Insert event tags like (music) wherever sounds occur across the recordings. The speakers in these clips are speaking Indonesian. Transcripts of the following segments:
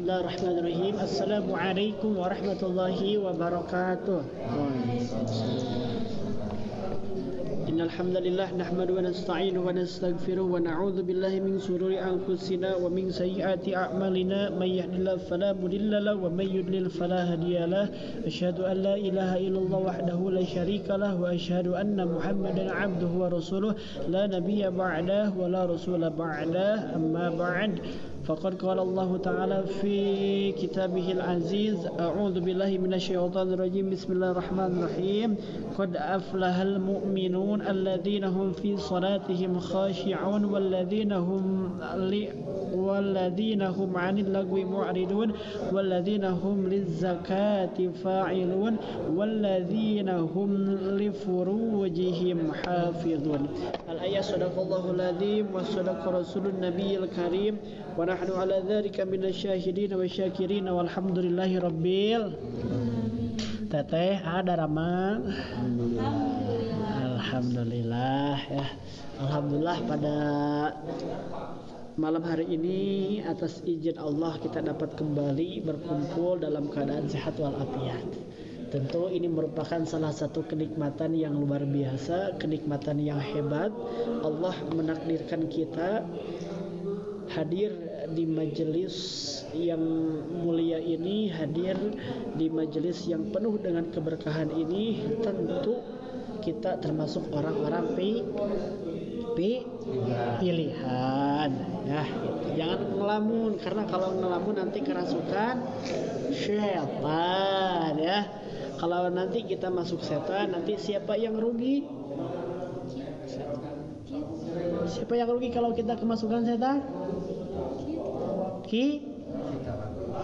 Bismillahirrahmanirrahim. Assalamualaikum warahmatullahi wabarakatuh. إن الحمد لله نحمده ونستعينه ونستغفره ونعوذ بالله من شرور أنفسنا ومن سيئات أعمالنا من يهد الله فلا مضل له ومن يضلل فلا هادي له أشهد أن لا إله إلا الله وحده لا شريك له وأشهد أن محمدا عبده ورسوله لا نبي بعده ولا رسول بعده أما بعد فقد قال الله تعالى في كتابه العزيز أعوذ بالله من الشيطان الرجيم بسم الله الرحمن الرحيم. قد أفلح المؤمنون الذين هم في صلاتهم خاشعون والذين هم والذين هم عن اللغو معرضون والذين هم للزكاة فاعلون والذين هم لفروجهم حافظون. الآية صدق الله العظيم وصدق رسول النبي الكريم. ونحن على ذلك من الشاهدين والشاكرين والحمد لله رب Teteh ada Rama Alhamdulillah ya Alhamdulillah pada malam hari ini atas izin Allah kita dapat kembali berkumpul dalam keadaan sehat walafiat. Tentu ini merupakan salah satu kenikmatan yang luar biasa, kenikmatan yang hebat. Allah menakdirkan kita hadir di majelis yang mulia ini, hadir di majelis yang penuh dengan keberkahan ini, tentu kita termasuk orang-orang pi, pi pilihan. Ya jangan ngelamun karena kalau ngelamun nanti kerasukan setan ya. Kalau nanti kita masuk setan nanti siapa yang rugi? Siapa yang rugi kalau kita kemasukan setan ki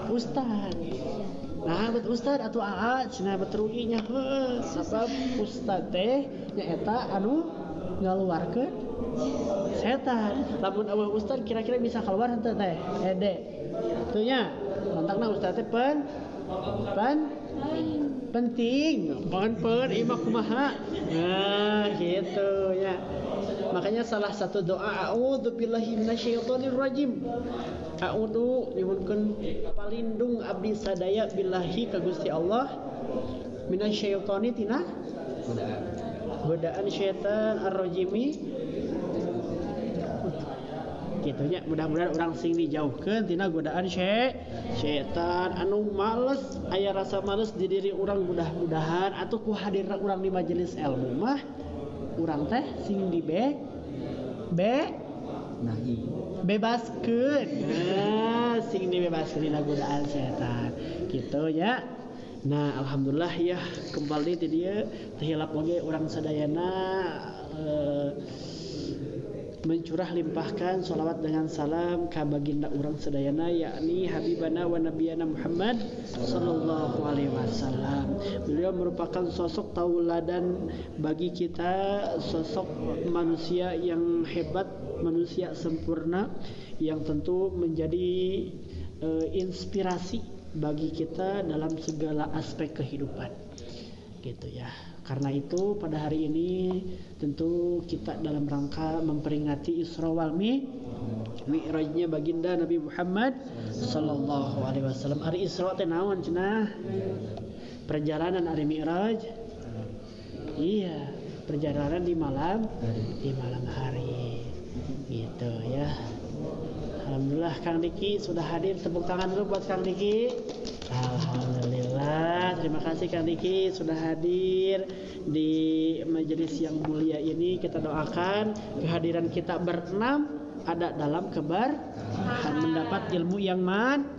Ustad nah Ustad atau Aatruinya sebab Ustad tehnyaeta anu ngaluarkan setan. Lamun awal Ustad kira-kira bisa keluar henteu teh? Hede. Tuhnya kontakna Ustad teh pen pen penting. Pen pen imah kumaha? Nah gitu ya. Makanya salah satu doa a'udzu billahi minasyaitonir rajim. A'udzu nyuwunkeun palindung abdi sadaya billahi ka Gusti Allah minasyaitoni tina godaan syaitan ar-rajimi. Gitunya mudah-mudahan orang sing dijauhkan tina godaan syai syaitan. Anu males aya rasa males di diri orang mudah-mudahan. Atau ku hadir orang di majelis ilmu mah urang teh sing di B B nah bebaskeun. Nah sing dibebaskeun dina godaan setan. Gitu ya. Nah alhamdulillah ya kembali di dia terhilap oge orang sadayana eh, mencurah limpahkan salawat dengan salam ka baginda urang sadayana yakni habibana wa nabiyana Muhammad sallallahu alaihi wasallam. Beliau merupakan sosok tauladan bagi kita, sosok manusia yang hebat, manusia sempurna yang tentu menjadi uh, inspirasi bagi kita dalam segala aspek kehidupan. Gitu ya. Karena itu pada hari ini tentu kita dalam rangka memperingati Isra wal Mi Mi'rajnya baginda Nabi Muhammad sallallahu alaihi wasallam. Hari Isra teh naon cenah? Perjalanan hari Mi'raj. Iya, perjalanan di malam di malam hari. Gitu ya. Alhamdulillah Kang Diki sudah hadir tepuk tangan dulu buat Kang Diki. Terima kasih Kang Diki sudah hadir di majelis yang mulia ini. Kita doakan kehadiran kita berenam ada dalam kebar dan mendapat ilmu yang man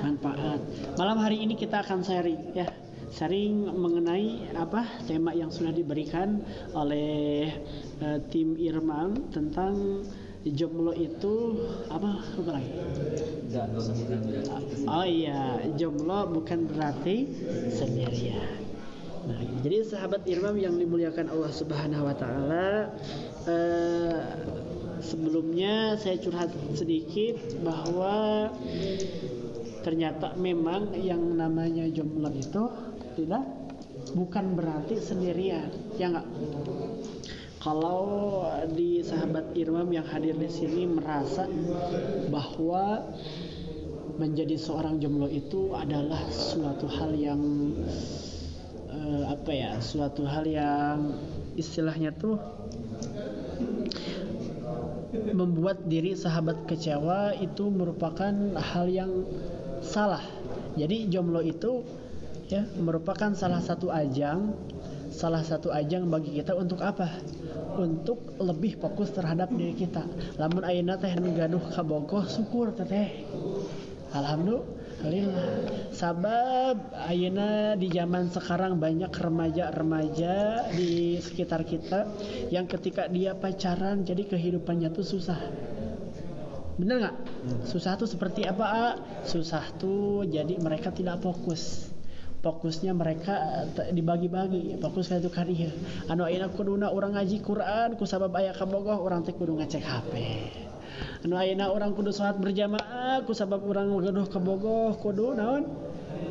manfaat. Malam hari ini kita akan sharing ya. Sharing mengenai apa tema yang sudah diberikan oleh uh, tim Irman tentang jomblo itu apa apa lagi? Oh iya, jomblo bukan berarti sendirian. Nah, jadi sahabat Irmam yang dimuliakan Allah Subhanahu wa taala eh, sebelumnya saya curhat sedikit bahwa ternyata memang yang namanya jomblo itu tidak bukan berarti sendirian, ya enggak? Kalau di sahabat Irmam yang hadir di sini merasa bahwa menjadi seorang jomblo itu adalah suatu hal yang eh, apa ya suatu hal yang istilahnya tuh membuat diri sahabat kecewa itu merupakan hal yang salah. Jadi jomblo itu ya merupakan salah satu ajang salah satu ajang bagi kita untuk apa? Untuk lebih fokus terhadap diri kita. Lamun ayeuna teh gaduh kabogoh syukur teh Alhamdulillah. Sabab ayeuna di zaman sekarang banyak remaja-remaja di sekitar kita yang ketika dia pacaran jadi kehidupannya tuh susah. Bener nggak? Susah tuh seperti apa A? susah tuh jadi mereka tidak fokus fokusnya mereka eh, dibagi-bagi. Fokus itu kadieu anu ayeuna kuduna orang ngaji Quran ku sabab aya kabogoh orang teh kudu ngecek HP anu ayeuna orang kudu salat berjamaah ku sabab orang gaduh kabogoh kudu naon?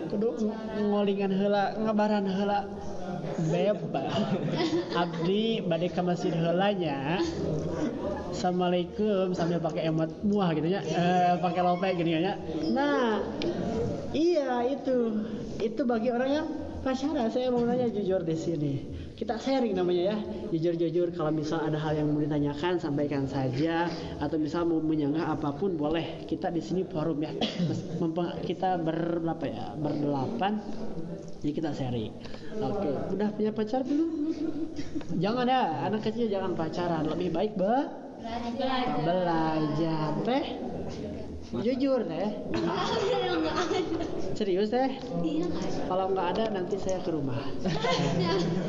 Kudu ngolingan heula ngabaran heula. Beb abdi bade ka masjid heulanya Assalamualaikum sambil pakai emot muah gitu ya eh, pakai lope gini ya nah iya itu itu bagi orang yang pacaran. Saya mau nanya jujur di sini. Kita sharing namanya ya. Jujur-jujur kalau misal ada hal yang mau ditanyakan sampaikan saja. Atau misal mau menyanggah apa pun boleh. Kita di sini forum ya. Kita ber apa ya? Berdelapan. Jadi kita sharing. Oke. Udah punya pacar belum? Jangan ya. Anak kecil jangan pacaran. Lebih baik be belajar teh jujur teh. Serius teh? Kalau nggak ada nanti saya ke rumah.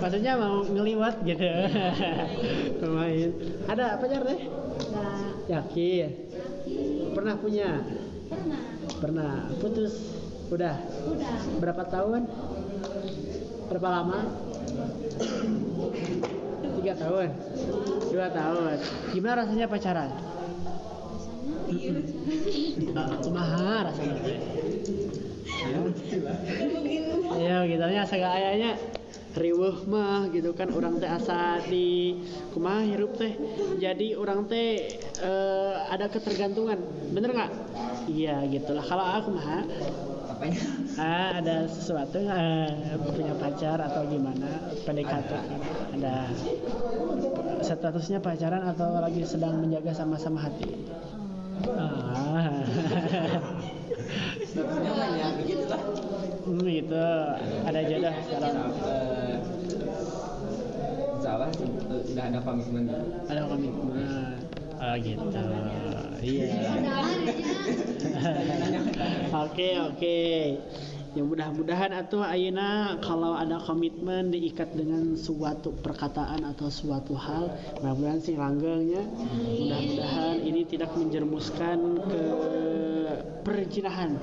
Maksudnya mau ngeliwat gitu. Main ada pacar teh? Yakin. Pernah punya? Pernah. pernah. Putus? Udah? Udah. berapa tahun? Berapa lama? Tiga tahun? Dua tahun. Gimana rasanya pacaran Kumaha rasanya ya nya sagak ayahnya riweuh mah gitu kan. Orang teh asa di kumaha hirup teh? Jadi orang teh eh, ada ketergantungan. Bener nggak? Iya gitulah. Kalau aku mah ah, ada sesuatu eh, punya pacar atau gimana? PDKT ada. Statusnya pacaran atau lagi sedang menjaga sama-sama hati ah. (laughs) Statusnya mah ya begitu lah. Hmm, gitu ada jodoh sekarang. Eh, udah ada komitmen. Ada komitmen. Oh gitu. Iya. (laughs) Oke oke ya mudah-mudahan atau Ayuna kalau ada komitmen diikat dengan suatu perkataan atau suatu hal mudah-mudahan sih langgengnya mudah-mudahan ini tidak menjermuskan ke perzinahan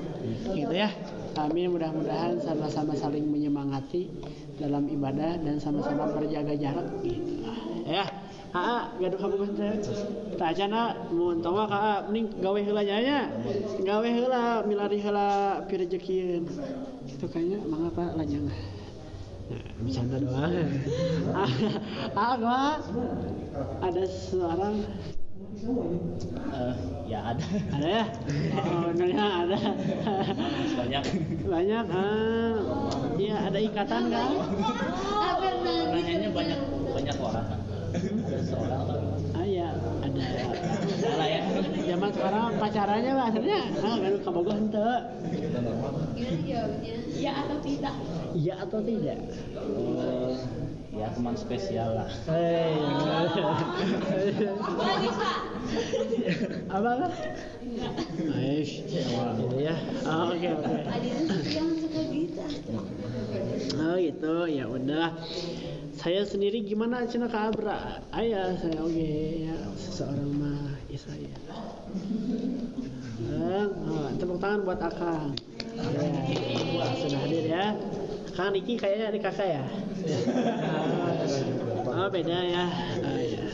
gitu ya. Amin mudah-mudahan sama-sama saling menyemangati dalam ibadah dan sama-sama berjaga jarak gitu ya Aa, gaduh kamu kan Tak acana mun tawa ka mending gawe heula nya nya. Gawe heula milari heula pirejekieun. Itu kayaknya mangga Pak lajang. Nah, bercanda doang. (laughs) ah, gua ada seorang Eh, ya ada ada ya? Oh, nanya ada. banyak Banyak. Ah, iya ada ikatan kan? nanyanya banyak banyak orang Ah, iya, ada. salah ya Zaman sekarang pacarannya mah akhirnya ah gaduh kabogoh jawabnya? Ya atau tidak? Iya atau tidak? Eh, ya teman spesial lah Hei. Lagi pak. Apa apa? Aish. Ya. Oh, Oke oke. Itu jangan suka gitu. Oh gitu. Ya udah. Saya sendiri gimana cina ka Abra? Ayah saya oke ya seseorang mah ya saya. Oh, tepuk tangan buat Akang. Ya, sudah hadir ya. Kang Niki kayaknya adik kakak ya. Oh beda ya. Oh, ya.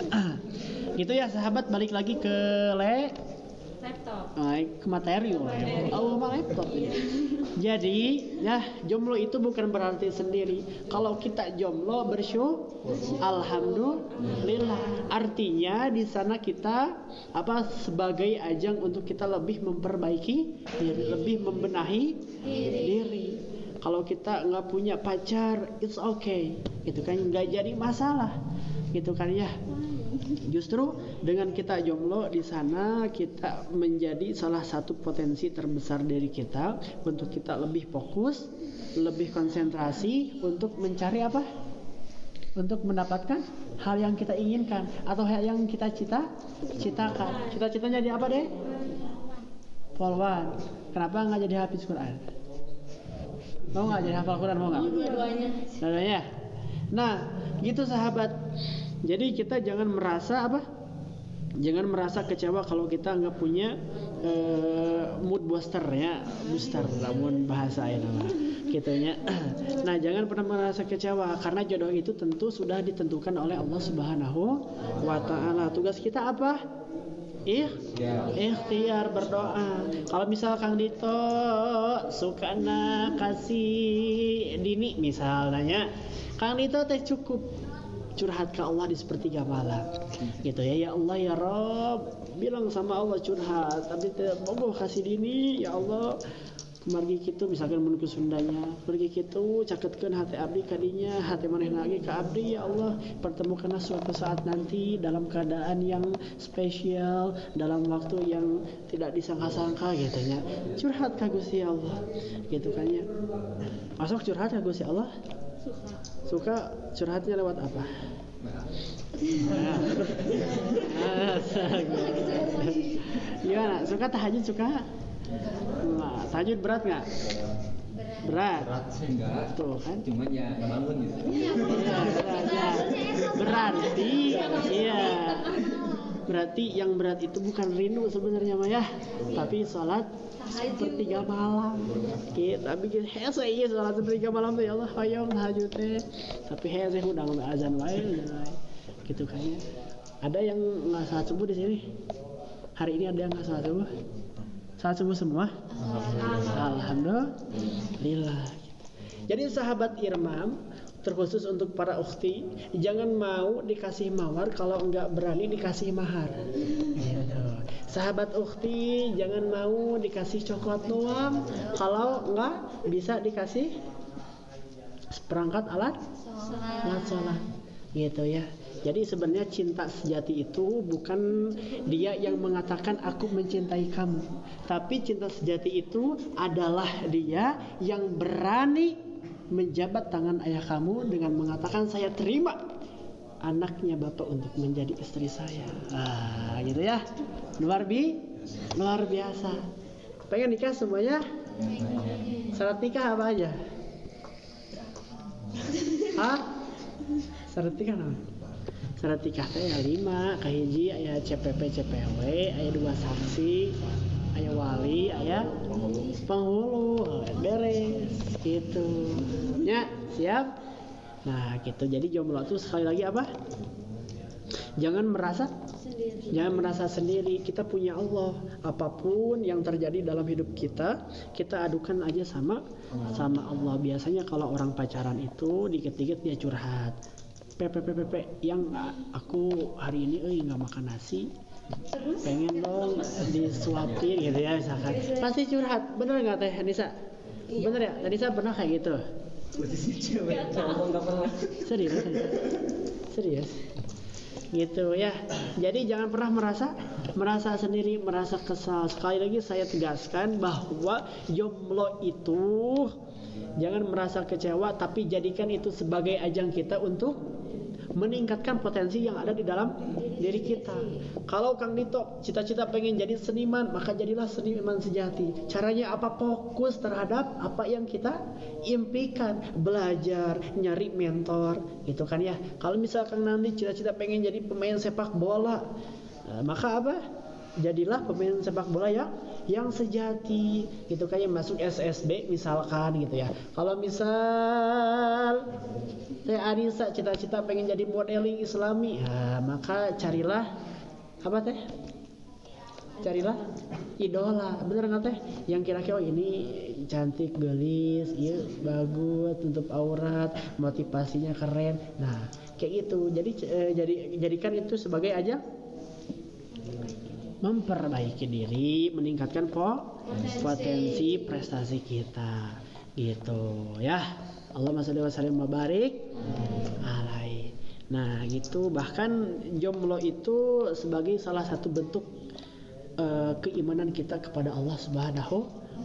(clears throat) Gitu ya sahabat balik lagi ke le ke materi oh, oh mah laptop ini. Jadi ya jomblo itu bukan berarti sendiri. Kalau kita jomblo bersyukur, alhamdulillah. Artinya di sana kita apa sebagai ajang untuk kita lebih memperbaiki diri, lebih membenahi diri. Kalau kita nggak punya pacar, it's okay, gitu kan nggak jadi masalah, gitu kan ya. Justru dengan kita jomblo di sana kita menjadi salah satu potensi terbesar dari kita untuk kita lebih fokus, lebih konsentrasi untuk mencari apa? Untuk mendapatkan hal yang kita inginkan atau hal yang kita cita citakan. Cita-citanya jadi apa deh? Polwan. Kenapa nggak jadi hafiz Quran? Mau nggak jadi hafal Quran mau nggak? Dua-duanya. Nah, gitu sahabat. Jadi kita jangan merasa apa? Jangan merasa kecewa kalau kita nggak punya eh, mood booster ya, booster namun bahasa ya nama gitunya. Nah, jangan pernah merasa kecewa karena jodoh itu tentu sudah ditentukan oleh Allah Subhanahu wa taala. Tugas kita apa? Ih, ikhtiar berdoa. Kalau misal Kang Dito suka kasih dini misalnya, Kang Dito teh cukup curhat ke Allah di sepertiga malam. Gitu ya ya Allah ya Rob. Bilang sama Allah curhat. Tapi tidak mau kasih dini ya Allah. Kemargi gitu misalkan menuju Sundanya. Pergi gitu caketkan hati abdi kadinya hati maneh lagi ke abdi ya Allah. Pertemukanlah suatu saat nanti dalam keadaan yang spesial dalam waktu yang tidak disangka-sangka gitu ya. Curhat ke Gusti Allah. Gitu kan ya. Masuk curhat ke Gusti Allah suka curhatnya lewat apa? Nah, (laughs) gimana? Suka tahajud suka? Nggak. tahajud berat nggak? Berat. Berat sih enggak tuh kan? Cuman ya bangun gitu. Iya, berat, berarti iya berarti yang berat itu bukan rindu sebenarnya mah ya. Tapi sholat sepertiga malam. Kita bikin hese iya sholat sepertiga malam tuh ya Allah. Hayong tahajud teh tapi hese udah nggak azan wae gitu kayaknya ada yang nggak sholat subuh di sini? Hari ini ada yang nggak sholat subuh? Sholat subuh semua? Alhamdulillah. Jadi sahabat Irmam terkhusus untuk para ukhti jangan mau dikasih mawar kalau enggak berani dikasih mahar. Gitu. sahabat ukhti jangan mau dikasih coklat doang. Kalau enggak bisa dikasih seperangkat alat alat sholat. Gitu ya. Jadi sebenarnya cinta sejati itu bukan dia yang mengatakan aku mencintai kamu. Tapi cinta sejati itu adalah dia yang berani menjabat tangan ayah kamu dengan mengatakan saya terima anaknya bapak untuk menjadi istri saya. Ah gitu ya. Luar bi luar biasa. Pengen nikah semuanya? Syarat nikah apa aja? Hah? Syarat nikah apa? Syarat nikah teh lima, kahiji aya CPP CPW, aya dua saksi, aya wali, aya penghulu, beres gitu. Ya, siap? Nah, gitu. Jadi jomblo itu sekali lagi apa? Jangan merasa Sendiri. Jangan merasa sendiri, kita punya Allah. Apa pun yang terjadi dalam hidup kita, kita adukan aja sama sama Allah. Biasanya kalau orang pacaran itu dikit-dikit dia curhat. PPPPP yang aku hari ini euy nggak makan nasi. Pengen dong disuapin gitu ya misalkan. Pasti curhat. Bener nggak Teh Nisa? Bener ya? Nisa pernah kayak gitu? Serius? Serius? gitu ya jadi jangan pernah merasa merasa sendiri merasa kesal sekali lagi saya tegaskan bahwa jomblo itu jangan merasa kecewa tapi jadikan itu sebagai ajang kita untuk meningkatkan potensi yang ada di dalam diri kita. Kalau Kang Dito cita-cita pengen jadi seniman, maka jadilah seniman sejati. Caranya apa? Fokus terhadap apa yang kita impikan, belajar, nyari mentor, gitu kan ya. Kalau misalkan nanti cita-cita pengen jadi pemain sepak bola, eh, maka apa? Jadilah pemain sepak bola yang yang sejati gitu kayak masuk SSB misalkan gitu ya. Kalau misal Teh Anissa cita-cita pengen jadi modeling islami ya, maka carilah apa teh? Carilah idola bener nggak teh? Yang kira-kira oh, ini cantik gelis iya bagus tutup aurat motivasinya keren. Nah kayak gitu. Jadi eh, jadi jadikan itu sebagai aja memperbaiki diri meningkatkan po potensi. prestasi kita. Gitu ya. Allah masya wa barik alai. Nah gitu. Bahkan jomblo itu sebagai salah satu bentuk eh, keimanan kita kepada Allah Subhanahu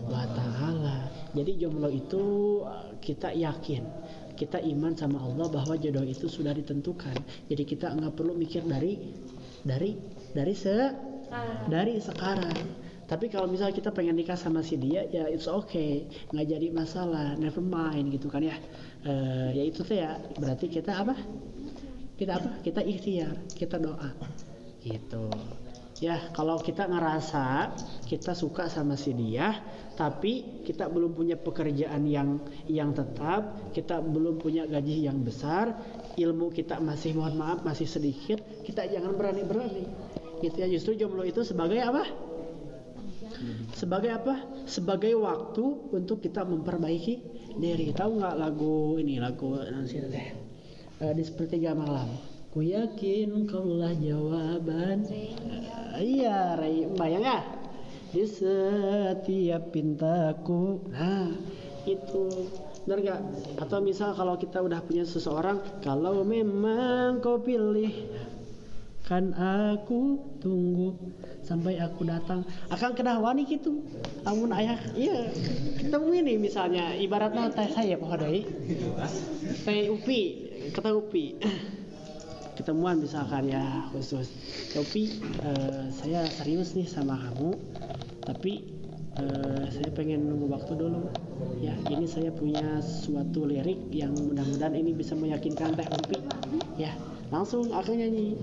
wa taala. Jadi jomblo itu kita yakin, kita iman sama Allah bahwa jodoh itu sudah ditentukan. Jadi kita nggak perlu mikir dari dari dari se dari sekarang. Tapi kalau misalnya kita pengen nikah sama si dia, ya it's okay, nggak jadi masalah, never mind gitu kan ya. Eh, ya itu tuh ya, berarti kita apa? Kita apa? Kita ikhtiar, kita doa, gitu. Ya, kalau kita ngerasa kita suka sama si dia, tapi kita belum punya pekerjaan yang yang tetap, kita belum punya gaji yang besar, ilmu kita masih mohon maaf masih sedikit, kita jangan berani-berani. Gitu ya, justru jomblo itu sebagai apa? Sebagai apa? Sebagai waktu untuk kita memperbaiki diri. Tahu nggak lagu ini, lagu nanti teh? Eh, di sepertiga malam. Ku yakin kaulah jawaban. Eh, iya, Ray, bayang ya? Di setiap pintaku. Nah, itu benar nggak? Atau misal kalau kita udah punya seseorang, kalau memang kau pilih kan aku tunggu sampai aku datang. Akan kena wani gitu. Amun ayah iya ketemu ini misalnya. Ibaratnya teh saya pohon deui teh upi kata upi. Ketemuan misalkan ya khusus. Tapi eh, saya serius nih sama kamu tapi eh, saya pengen nunggu waktu dulu. Ya ini saya punya suatu lirik yang mudah-mudahan ini bisa meyakinkan teh upi. Ya langsung aku nyanyi.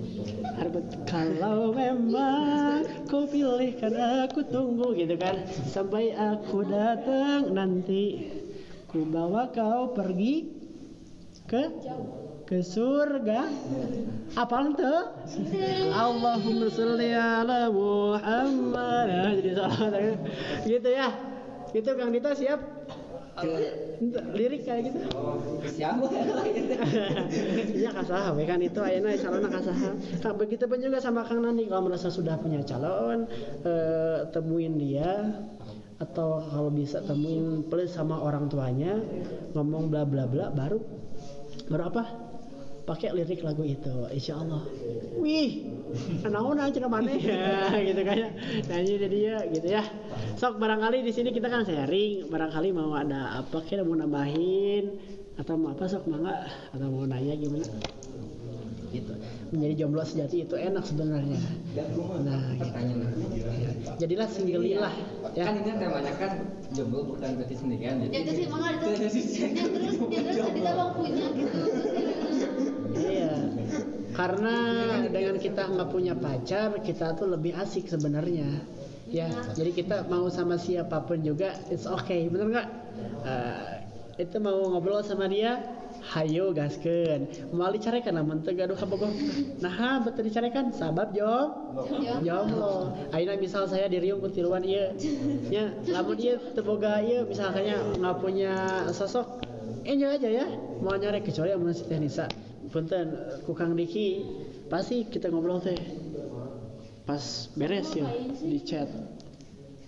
Harbet kalau memang kau pilih kan aku tunggu gitu kan. Sampai aku datang nanti ku bawa kau pergi ke ke surga. Apaan tuh? Allahumma sholli ala Muhammad. Jadi salah gitu ya. Itu Kang Dita siap lirik kayak gitu Siapa (laughs) Iya kasaha we kan itu ayeuna calon kasaha. Nah, begitu pun juga sama Kang Nani kalau merasa sudah punya calon eh, temuin dia atau kalau bisa temuin plus sama orang tuanya ngomong bla bla bla baru baru apa? Pakai lirik lagu itu insya Allah wih naon aja mana? Ya (laughs) gitu kan nah ini jadi ya gitu ya. Sok barangkali di sini kita kan sharing. Barangkali mau ada apa kira mau nambahin? Atau mau apa sok mangga atau mau nanya gimana? Gitu. Menjadi jomblo sejati itu enak sebenarnya. Nah gitu. Jadilah singgelilah ya. Kan ini temanya kan jomblo bukan berarti sendirian. Ya itu sih mangga itu. (laughs) Ya terus ya terus bang punya gitu. Iya. Karena dengan kita nggak punya pacar, kita tuh lebih asik sebenarnya. Ya, jadi kita mau sama siapa pun juga, it's okay, bener nggak? Eh, itu mau ngobrol sama dia, hayo gaskeun. Mau dicarekan namun gaduh kabogoh. Nah, betul dicarekan sabab jom. Jomblo. Ayeuna misal saya di Riung ku tiluan ieu. Nya, lamun ieu teu boga ieu misalnya nggak punya sosok enjoy aja ya mau nyari kecuali amun si Nisa punten ku Kang Diki pasti kita ngobrol teh pas beres ya di chat.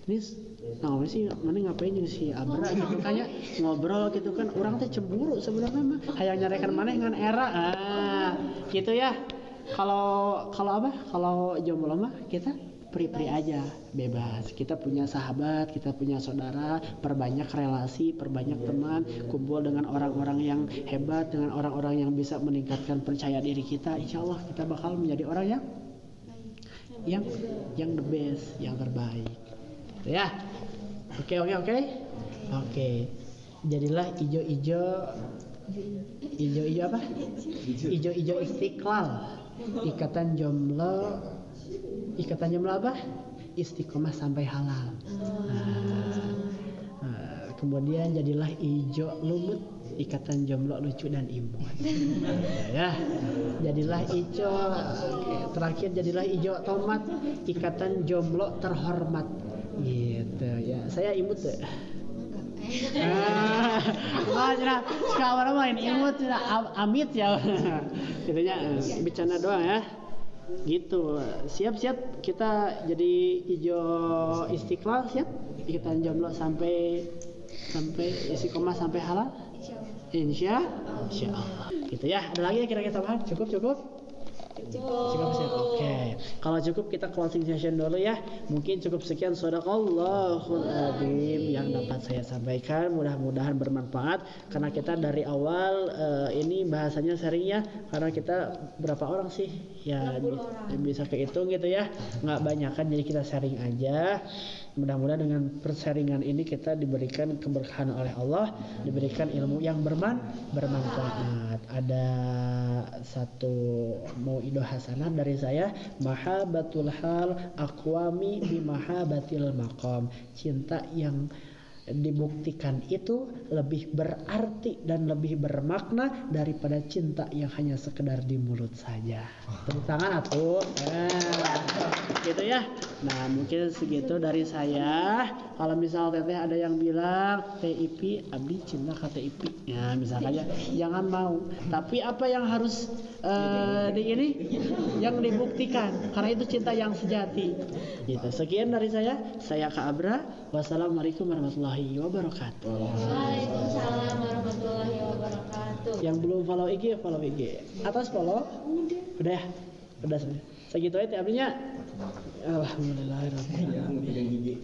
Nis nah apa sih mana ngapain jadi si Abra? Gitu kayak ngobrol gitu kan orang teh cemburu sebenarnya mah. Hayang nyarekan mana dengan era ah gitu ya. Kalau kalau apa? Kalau jomblo mah kita pri-pri aja bebas. Kita punya sahabat kita punya saudara perbanyak relasi perbanyak teman kumpul dengan orang-orang yang hebat dengan orang-orang yang bisa meningkatkan percaya diri kita. Insya Allah kita bakal menjadi orang yang yang yang the best yang terbaik. Gitu ya. Oke oke oke? Oke. Jadilah ijo-ijo. Ijo-ijo apa? Ijo-ijo istiqlal. Ikatan jomblo ikatan jomblo apa istiqomah sampai halal. Nah, nah, kemudian jadilah ijo lumut ikatan jomblo lucu dan imut (laughs) ya jadilah ijo terakhir jadilah ijo tomat ikatan jomblo terhormat. Gitu ya. Saya imut tuh Ah, (laughs) wah, cina, sekarang main imut, cina, am- amit ya. (laughs) Jadinya eh, bercanda doang ya. Gitu. Siap-siap kita jadi hijau istiqlal siap. Kita jomblo sampai sampai istiqomah sampai halal. Insya Insya Allah. Gitu ya. Ada lagi yang kira-kira? Cukup cukup. Cukup. Kalau cukup kita closing session dulu ya. Mungkin cukup sekian sadaqallahul adzim yang dapat saya sampaikan. Mudah-mudahan bermanfaat karena kita dari awal eh, ini bahasanya sharing ya. Karena kita berapa orang sih? Ya bi- bisa kehitung gitu ya. Nggak banyak kan jadi kita sharing aja. Mudah-mudahan dengan persharingan ini kita diberikan keberkahan oleh Allah, diberikan ilmu yang berman bermanfaat. Ada satu mau ido hasanah dari saya, mahabatul hal aqwami bi mahabatil maqam. Cinta yang dibuktikan itu lebih berarti dan lebih bermakna daripada cinta yang hanya sekedar di mulut saja. Tepuk tangan atuh. Eh, gitu ya. Nah, mungkin segitu dari saya. Kalau misal teteh ada yang bilang TIP abdi cinta ke TIP. Ya, misalkan aja jangan mau. Tapi apa yang harus eh, di ini yang dibuktikan karena itu cinta yang sejati. Gitu. Sekian dari saya. Saya Kak Abra. Wassalamualaikum warahmatullahi wabarakatuh. Waalaikumsalam warahmatullahi wabarakatuh. Yang belum follow IG follow IG. Atas follow. Udah ya? Udah segitu aja artinya. Alhamdulillah. Ya.